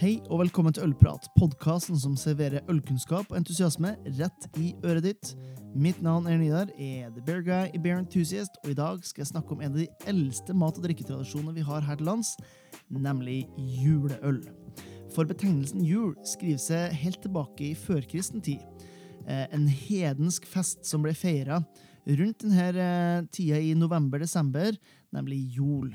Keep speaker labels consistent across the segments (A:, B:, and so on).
A: Hei og velkommen til Ølprat, podkasten som serverer ølkunnskap og entusiasme rett i øret ditt. Mitt navn er Nidar, er The Bear Guy i Bear Enthusiast, og i dag skal jeg snakke om en av de eldste mat- og drikketradisjonene vi har her til lands, nemlig juleøl. For betegnelsen jul skriver seg helt tilbake i førkristen tid. Eh, en hedensk fest som ble feira rundt denne eh, tida i november-desember, nemlig jol.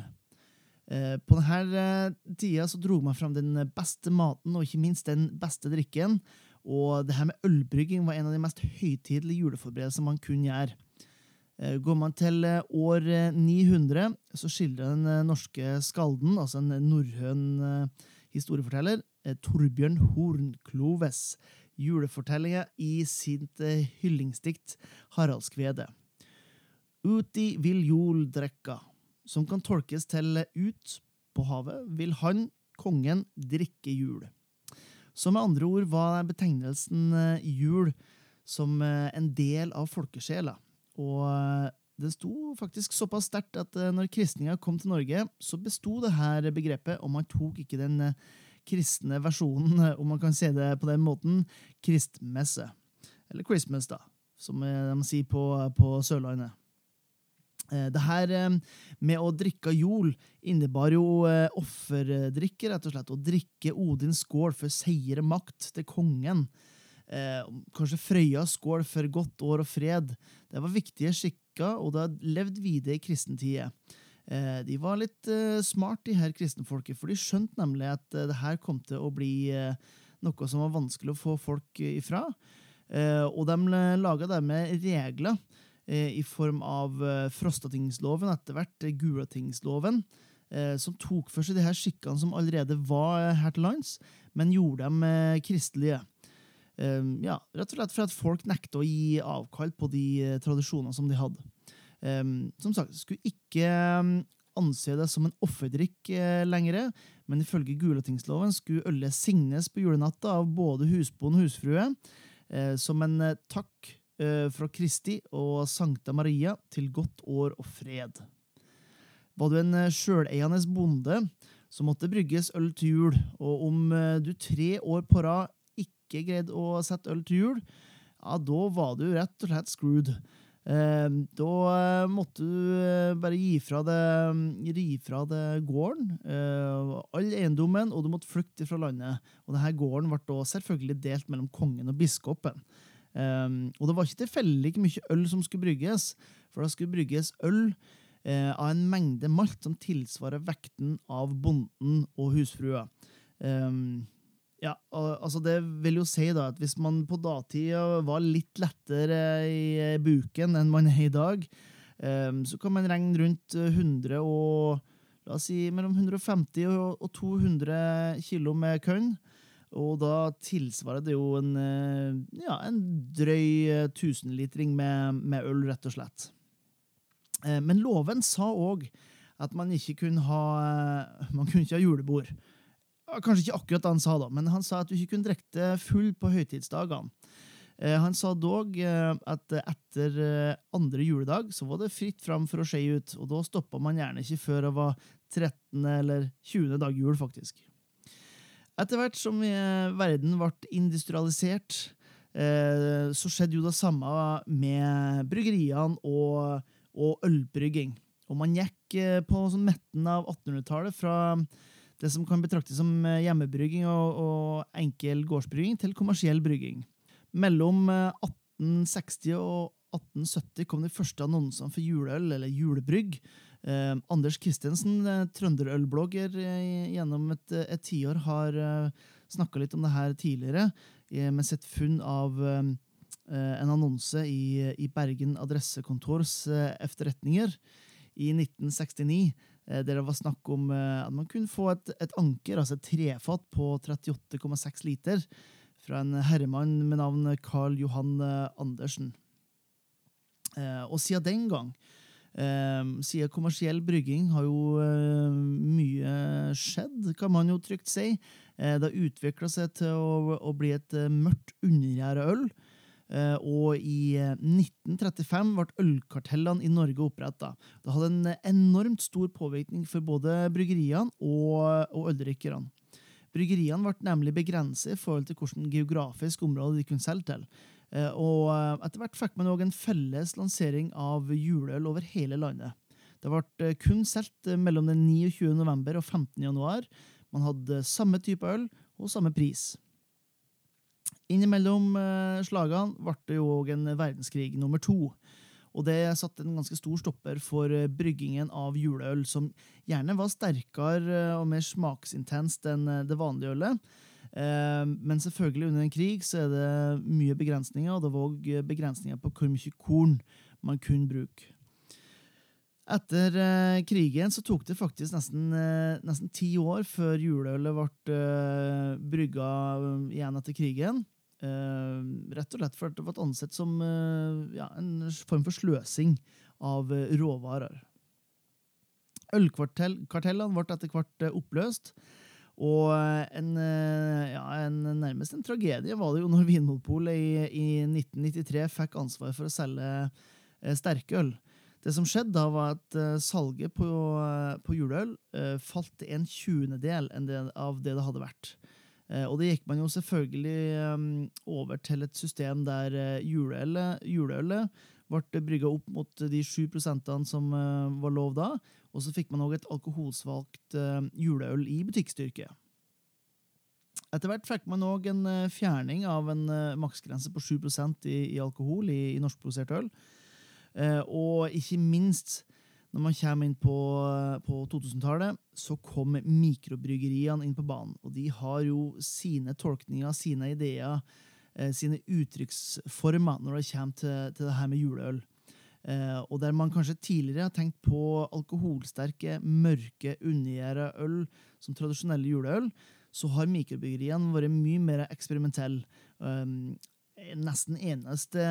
A: Eh, på denne tida så dro man fram den beste maten og ikke minst den beste drikken. Og det her med ølbrygging var en av de mest høytidelige juleforberedelsene man kunne gjøre. Går man til år 900, så skildrer den norske skalden, altså en norrøn historieforteller, Torbjørn Hornkloves, julefortellinga i sitt hyllingsdikt Haraldskvedet. Uti vil jol drekka, som kan tolkes til ut på havet vil han, kongen, drikke jul. Så med andre ord var betegnelsen jul som en del av folkesjela, og det sto faktisk såpass sterkt at når kristninga kom til Norge, så besto dette begrepet, og man tok ikke den kristne versjonen, om man kan si det på den måten, kristmesse. Eller Christmas, da, som de sier på, på Sørlandet. Det her med å drikke jol innebar jo offerdrikke, rett og slett. Å drikke Odins skål for seier makt til kongen. Kanskje Frøyas skål for godt år og fred. Det var viktige skikker, og det har levd videre i kristentida. De var litt smart, de her kristenfolket, for de skjønte nemlig at det her kom til å bli noe som var vanskelig å få folk ifra. Og de laga dermed regler i form av Frostatingsloven, etter hvert Gulatingsloven, som tok for seg de her skikkene som allerede var her til lands, men gjorde dem kristelige. Ja, rett og slett for at folk nekta å gi avkall på de tradisjonene som de hadde. Som sagt, skulle ikke anse det som en offerdrikk lenger, men ifølge Gulatingsloven skulle ølet signes på julenatta av både husbond og husfrue, som en takk fra Kristi og Sankta Maria til godt år og fred. Var du en sjøleiende bonde, så måtte det brygges øl til jul, og om du tre år på rad ikke greide å sette øl til jul, ja, da var du rett og slett screwed. Da måtte du bare gi fra deg, gi fra deg gården, all eiendommen, og du måtte flykte fra landet. Og denne gården ble da selvfølgelig delt mellom kongen og biskopen. Um, og det var ikke tilfeldig hvor mye øl som skulle brygges, for det skulle brygges øl uh, av en mengde malt som tilsvarer vekten av bonden og husfrua. Um, ja, altså Det vil jo si da at hvis man på datida var litt lettere i buken enn man er i dag, um, så kan man regne rundt 100 og la oss si mellom 150 og 200 kilo med kønn. Og da tilsvarer det jo en, ja, en drøy tusenlitring med, med øl, rett og slett. Men loven sa òg at man ikke kunne ha man kunne ikke ha julebord. Kanskje ikke akkurat det han sa, da, men han sa at du ikke kunne drikke full på høytidsdagene. Han sa dog at etter andre juledag så var det fritt fram for å skje ut, og da stoppa man gjerne ikke før det var 13. eller 20. dag jul, faktisk. Etter hvert som verden ble industrialisert, så skjedde jo det samme med bryggeriene og, og ølbrygging. Og man gikk på sånn midten av 1800-tallet fra det som kan betraktes som hjemmebrygging og, og enkel gårdsbrygging, til kommersiell brygging. Mellom 1860 og 1870 kom de første annonsene for juleøl, eller julebrygg. Eh, Anders Kristiansen, trønderølblogger gjennom et, et tiår, har eh, snakka litt om det her tidligere, med sitt funn av eh, en annonse i, i Bergen adressekontors efterretninger i 1969 der det var snakk om at man kunne få et, et anker, altså et trefat på 38,6 liter, fra en herremann med navn Carl Johan Andersen. Og siden den gang, siden kommersiell brygging, har jo mye skjedd, kan man jo trygt si. Det har utvikla seg til å, å, bli et mørkt undergjæra øl. Og i 1935 ble ølkartellene i Norge oppretta. Det hadde en enormt stor påvirkning for både bryggeriene og, og øldrikkerne. Bryggeriene ble nemlig begrenset i forhold til hvilket geografisk område de kunne selge til. Eh, og eh, etter hvert fikk man òg en felles lansering av juleøl over hele landet. Det ble eh, kun solgt mellom den 29. november og 15. januar. Man hadde samme type øl og samme pris. Innimellom slagene ble det jo òg en verdenskrig nummer to. Og det satte en ganske stor stopper for bryggingen av juleøl, som gjerne var sterkere og mer smaksintenst enn det vanlige ølet. Eh, men selvfølgelig, under en krig så er det mye begrensninger, og det var òg begrensninger på hvor mye korn man kunne bruke. Etter eh, krigen så tok det faktisk nesten, eh, nesten ti år før juleølet ble eh, brygga igjen etter krigen. Eh, rett og slett fordi det ble ansett som eh, ja, en form for sløsing av råvarer. Ølkartellene ble etter hvert oppløst. Og eh, en, nærmest en tragedie var det jo når Vinmonopolet i, i 1993 fikk ansvar for å selge eh, sterkøl. Det som skjedde da, var at eh, salget på, uh, på juleøl eh, falt en tjuendedel av det det hadde vært. og det gikk man jo selvfølgelig um, over til et system der juleølet, juleølet ble brygga opp mot de 7% som var lov da, og så fikk man òg et alkoholsvakt juleøl i butikkstyrke. Etter hvert fikk man òg en uh, fjerning av en uh, maksgrense på 7 i, i alkohol i, i norskprodusert øl. og ikke minst, når man kommer inn på, på 2000-tallet, så kom mikrobryggeriene inn på banen. Og de har jo sine tolkninger, sine ideer, sine uttrykksformer når det kommer til, til det her med juleøl. Eh, og der man kanskje tidligere har tenkt på alkoholsterke, mørke, undergjæra øl som tradisjonelle juleøl, så har mikrobryggeriene vært mye mer eksperimentelle. Um, nesten eneste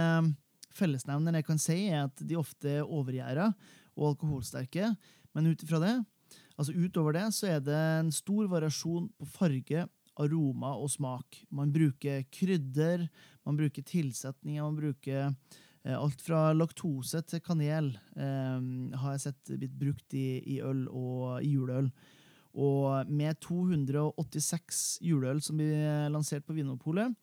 A: fellesnevner jeg kan si, er at de ofte er overgjæra og alkoholsterke. Men ut det, altså utover det, så er det en stor variasjon på farge, aroma og smak. Man bruker krydder, man bruker tilsetninger, man bruker Eh, alt fra laktose til kanel eh, har jeg sett blitt brukt i, i, øl og i juleøl. Og med 286 juleøl som blir lansert på Vinmonopolet,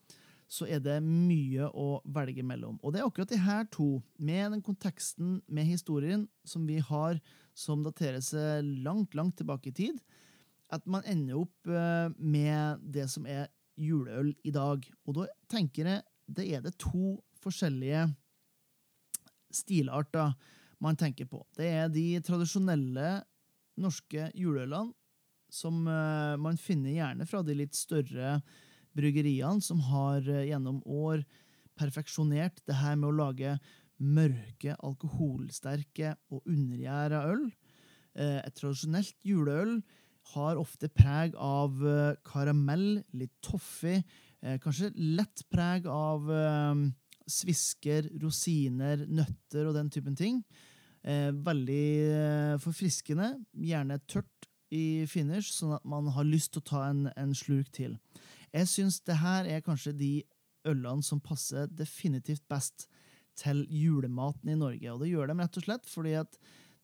A: så er det mye å velge mellom. Og det er akkurat de her to, med den konteksten med historien som vi har, som daterer seg langt, langt tilbake i tid, at man ender opp eh, med det som er juleøl i dag. Og da tenker jeg det er det to forskjellige stilarter man tenker på. Det er de tradisjonelle norske juleølene som uh, man finner gjerne fra de litt større bryggeriene, som har uh, gjennom år perfeksjonert det her med å lage mørke, alkoholsterke og undergjæra øl. Uh, et tradisjonelt juleøl har ofte preg av karamell, litt toffee, kanskje lett preg av svisker, rosiner, nøtter og den typen ting. Eh, veldig eh, forfriskende. Gjerne tørt i finish, sånn at man har lyst til å ta en, en slurk til. Jeg syns det her er kanskje de ølene som passer definitivt best til julematen i Norge. Og det gjør de rett og slett fordi at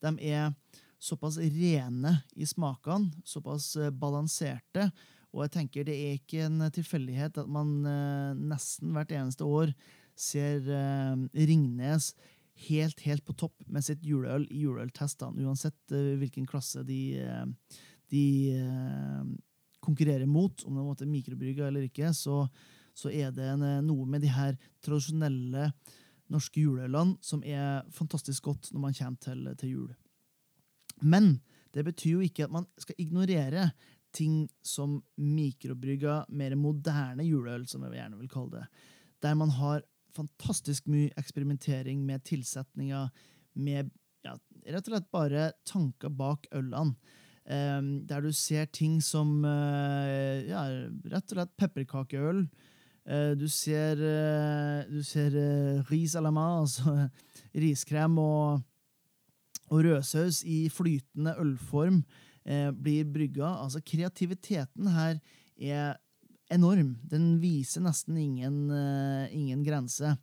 A: de er såpass rene i smakene, såpass eh, balanserte. Og jeg tenker det er ikke en tilfeldighet at man eh, nesten hvert eneste år ser uh, Ringnes helt, helt på topp med sitt juleøl i juleøltestene, uansett uh, hvilken klasse de, uh, de konkurrerer mot, om det er mikrobrygga eller ikke, så, så er det en, noe med de her tradisjonelle norske juleølene som er fantastisk godt når man kommer til, til jul. Men det betyr jo ikke at man skal ignorere ting som mikrobrygga, mer moderne juleøl, som jeg gjerne vil kalle det. Der man har fantastisk mye eksperimentering med tilsetninger, med ja, rett og slett bare tanker bak ølene. Um, der du ser ting som uh, ja, rett og slett pepperkakeøl. Uh, du ser, uh, du ser ris à la main, altså riskrem og, og rødsaus i flytende ølform blir brygga. Altså, kreativiteten her er enorm. Den viser nesten ingen, uh, ingen grense.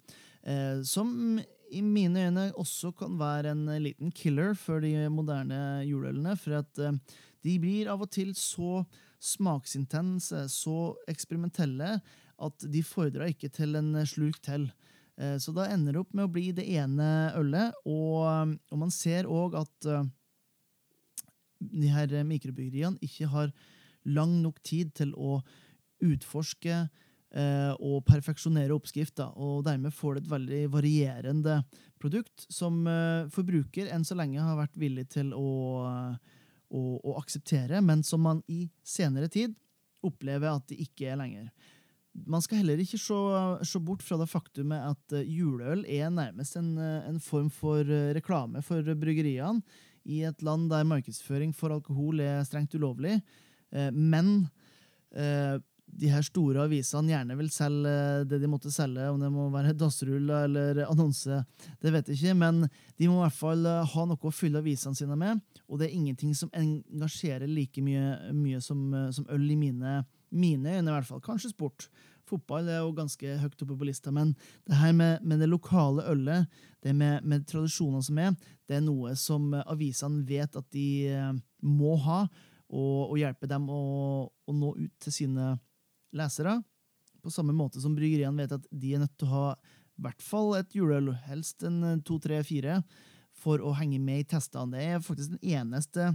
A: Uh, som i mine øyne også kan være en liten killer for de moderne juleølene. For at eh, de blir av og til så smaksintense, så eksperimentelle, at de fordrer ikke til en slurk til. Eh, så da ender det opp med å bli det ene ølet, og, og man ser òg at de her mikrobryggeriene ikke har lang nok tid til å utforske uh, og perfeksjonere oppskrifter, og dermed får du et veldig varierende produkt som uh, forbruker enn så lenge har vært villig til å, å, å akseptere, men som man i senere tid opplever at det ikke er lenger. Man skal heller ikke se, se, bort fra det faktumet at eh, juleøl er nærmest en, eh, en, form for eh, reklame for bryggeriene i et land der markedsføring for alkohol er strengt ulovlig. Men de her store avisene gjerne vil selge det de måtte selge, om det må være dassruller eller annonse, det vet jeg ikke, men de må i hvert fall ha noe å fylle avisene sine med, og det er ingenting som engasjerer like mye, mye som, som, øl i mine mine øyne, i hvert fall. Kanskje sport. Fotball er jo ganske høyt oppe på lista, men det her med, med det lokale ølet, det med, med tradisjonene som er, det er noe som avisene vet at de eh, må ha, og, og hjelpe dem å, å, nå ut til sine lesere. På samme måte som bryggeriene vet at de er nødt til å ha i hvert fall et juleøl, helst en eh, to, tre, fire, for å henge med i testene. Det er faktisk den eneste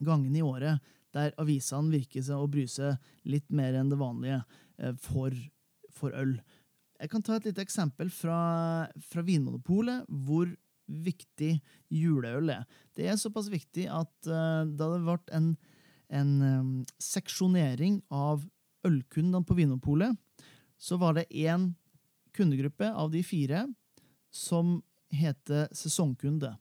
A: gangen i året der avisene virker seg å bry seg litt mer enn det vanlige eh, for, for, øl. Jeg kan ta et lite eksempel fra, fra Vinmonopolet, hvor viktig juleøl er. Det er såpass viktig at uh, da det ble en, en um, seksjonering av ølkundene på Vinmonopolet, så var det én kundegruppe av de fire som heter sesongkunde.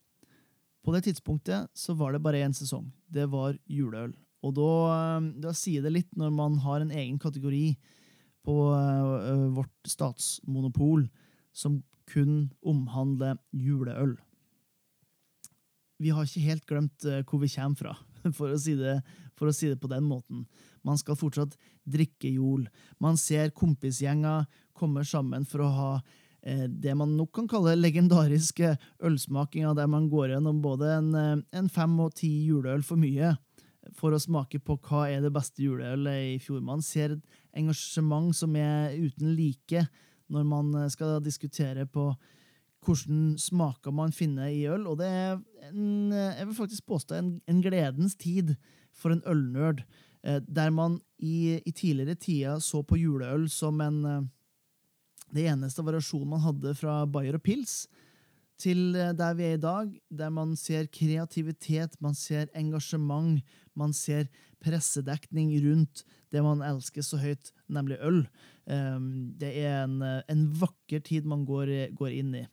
A: På det tidspunktet så var det bare én sesong. Det var juleøl. Og da, eh, da, sier det litt når man har en egen kategori på uh, vårt statsmonopol som kun omhandler juleøl. Vi har ikke helt glemt hvor vi kommer fra, for å, si det, for å si det på den måten. Man skal fortsatt drikke jol. Man ser kompisgjenger komme sammen for å ha det man nok kan kalle legendariske ølsmakinger, der man går gjennom både en, en fem og ti juleøl for mye for å smake på hva er det beste juleølet i fjor. Man ser et engasjement som er uten like når man eh, skal diskutere på hvordan smaker man finner i øl. Og det er en, eh, jeg vil faktisk påstå en, en gledens tid for en ølnerd, eh, der man i, i, tidligere tider så på juleøl som en det eneste variasjonen man hadde fra Bayer og pils til eh, der vi er i dag, der man ser kreativitet, man ser engasjement, man ser pressedekning rundt det man elsker så høyt, nemlig øl. Det er en, eh, en vakker tid man går, går inn i.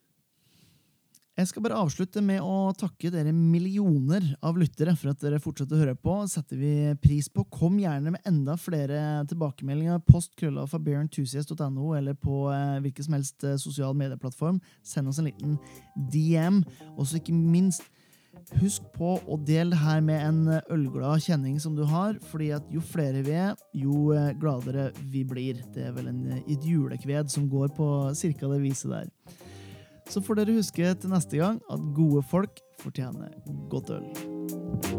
A: Jeg skal bare avslutte med å takke dere millioner av lyttere for at dere fortsetter å høre på. setter vi pris på. Kom gjerne med enda flere tilbakemeldinger. Post krølla fra bearenthusiast.no eller på eh, hvilken som helst eh, sosial medieplattform. Send oss en liten DM. Og så ikke minst Husk på å dele her med en eh, ølglad kjenning som du har, fordi at jo flere vi er, jo gladere vi blir. Det er vel en, et julekved som går på cirka det viset der. Så får dere huske til neste gang at gode folk fortjener godt øl.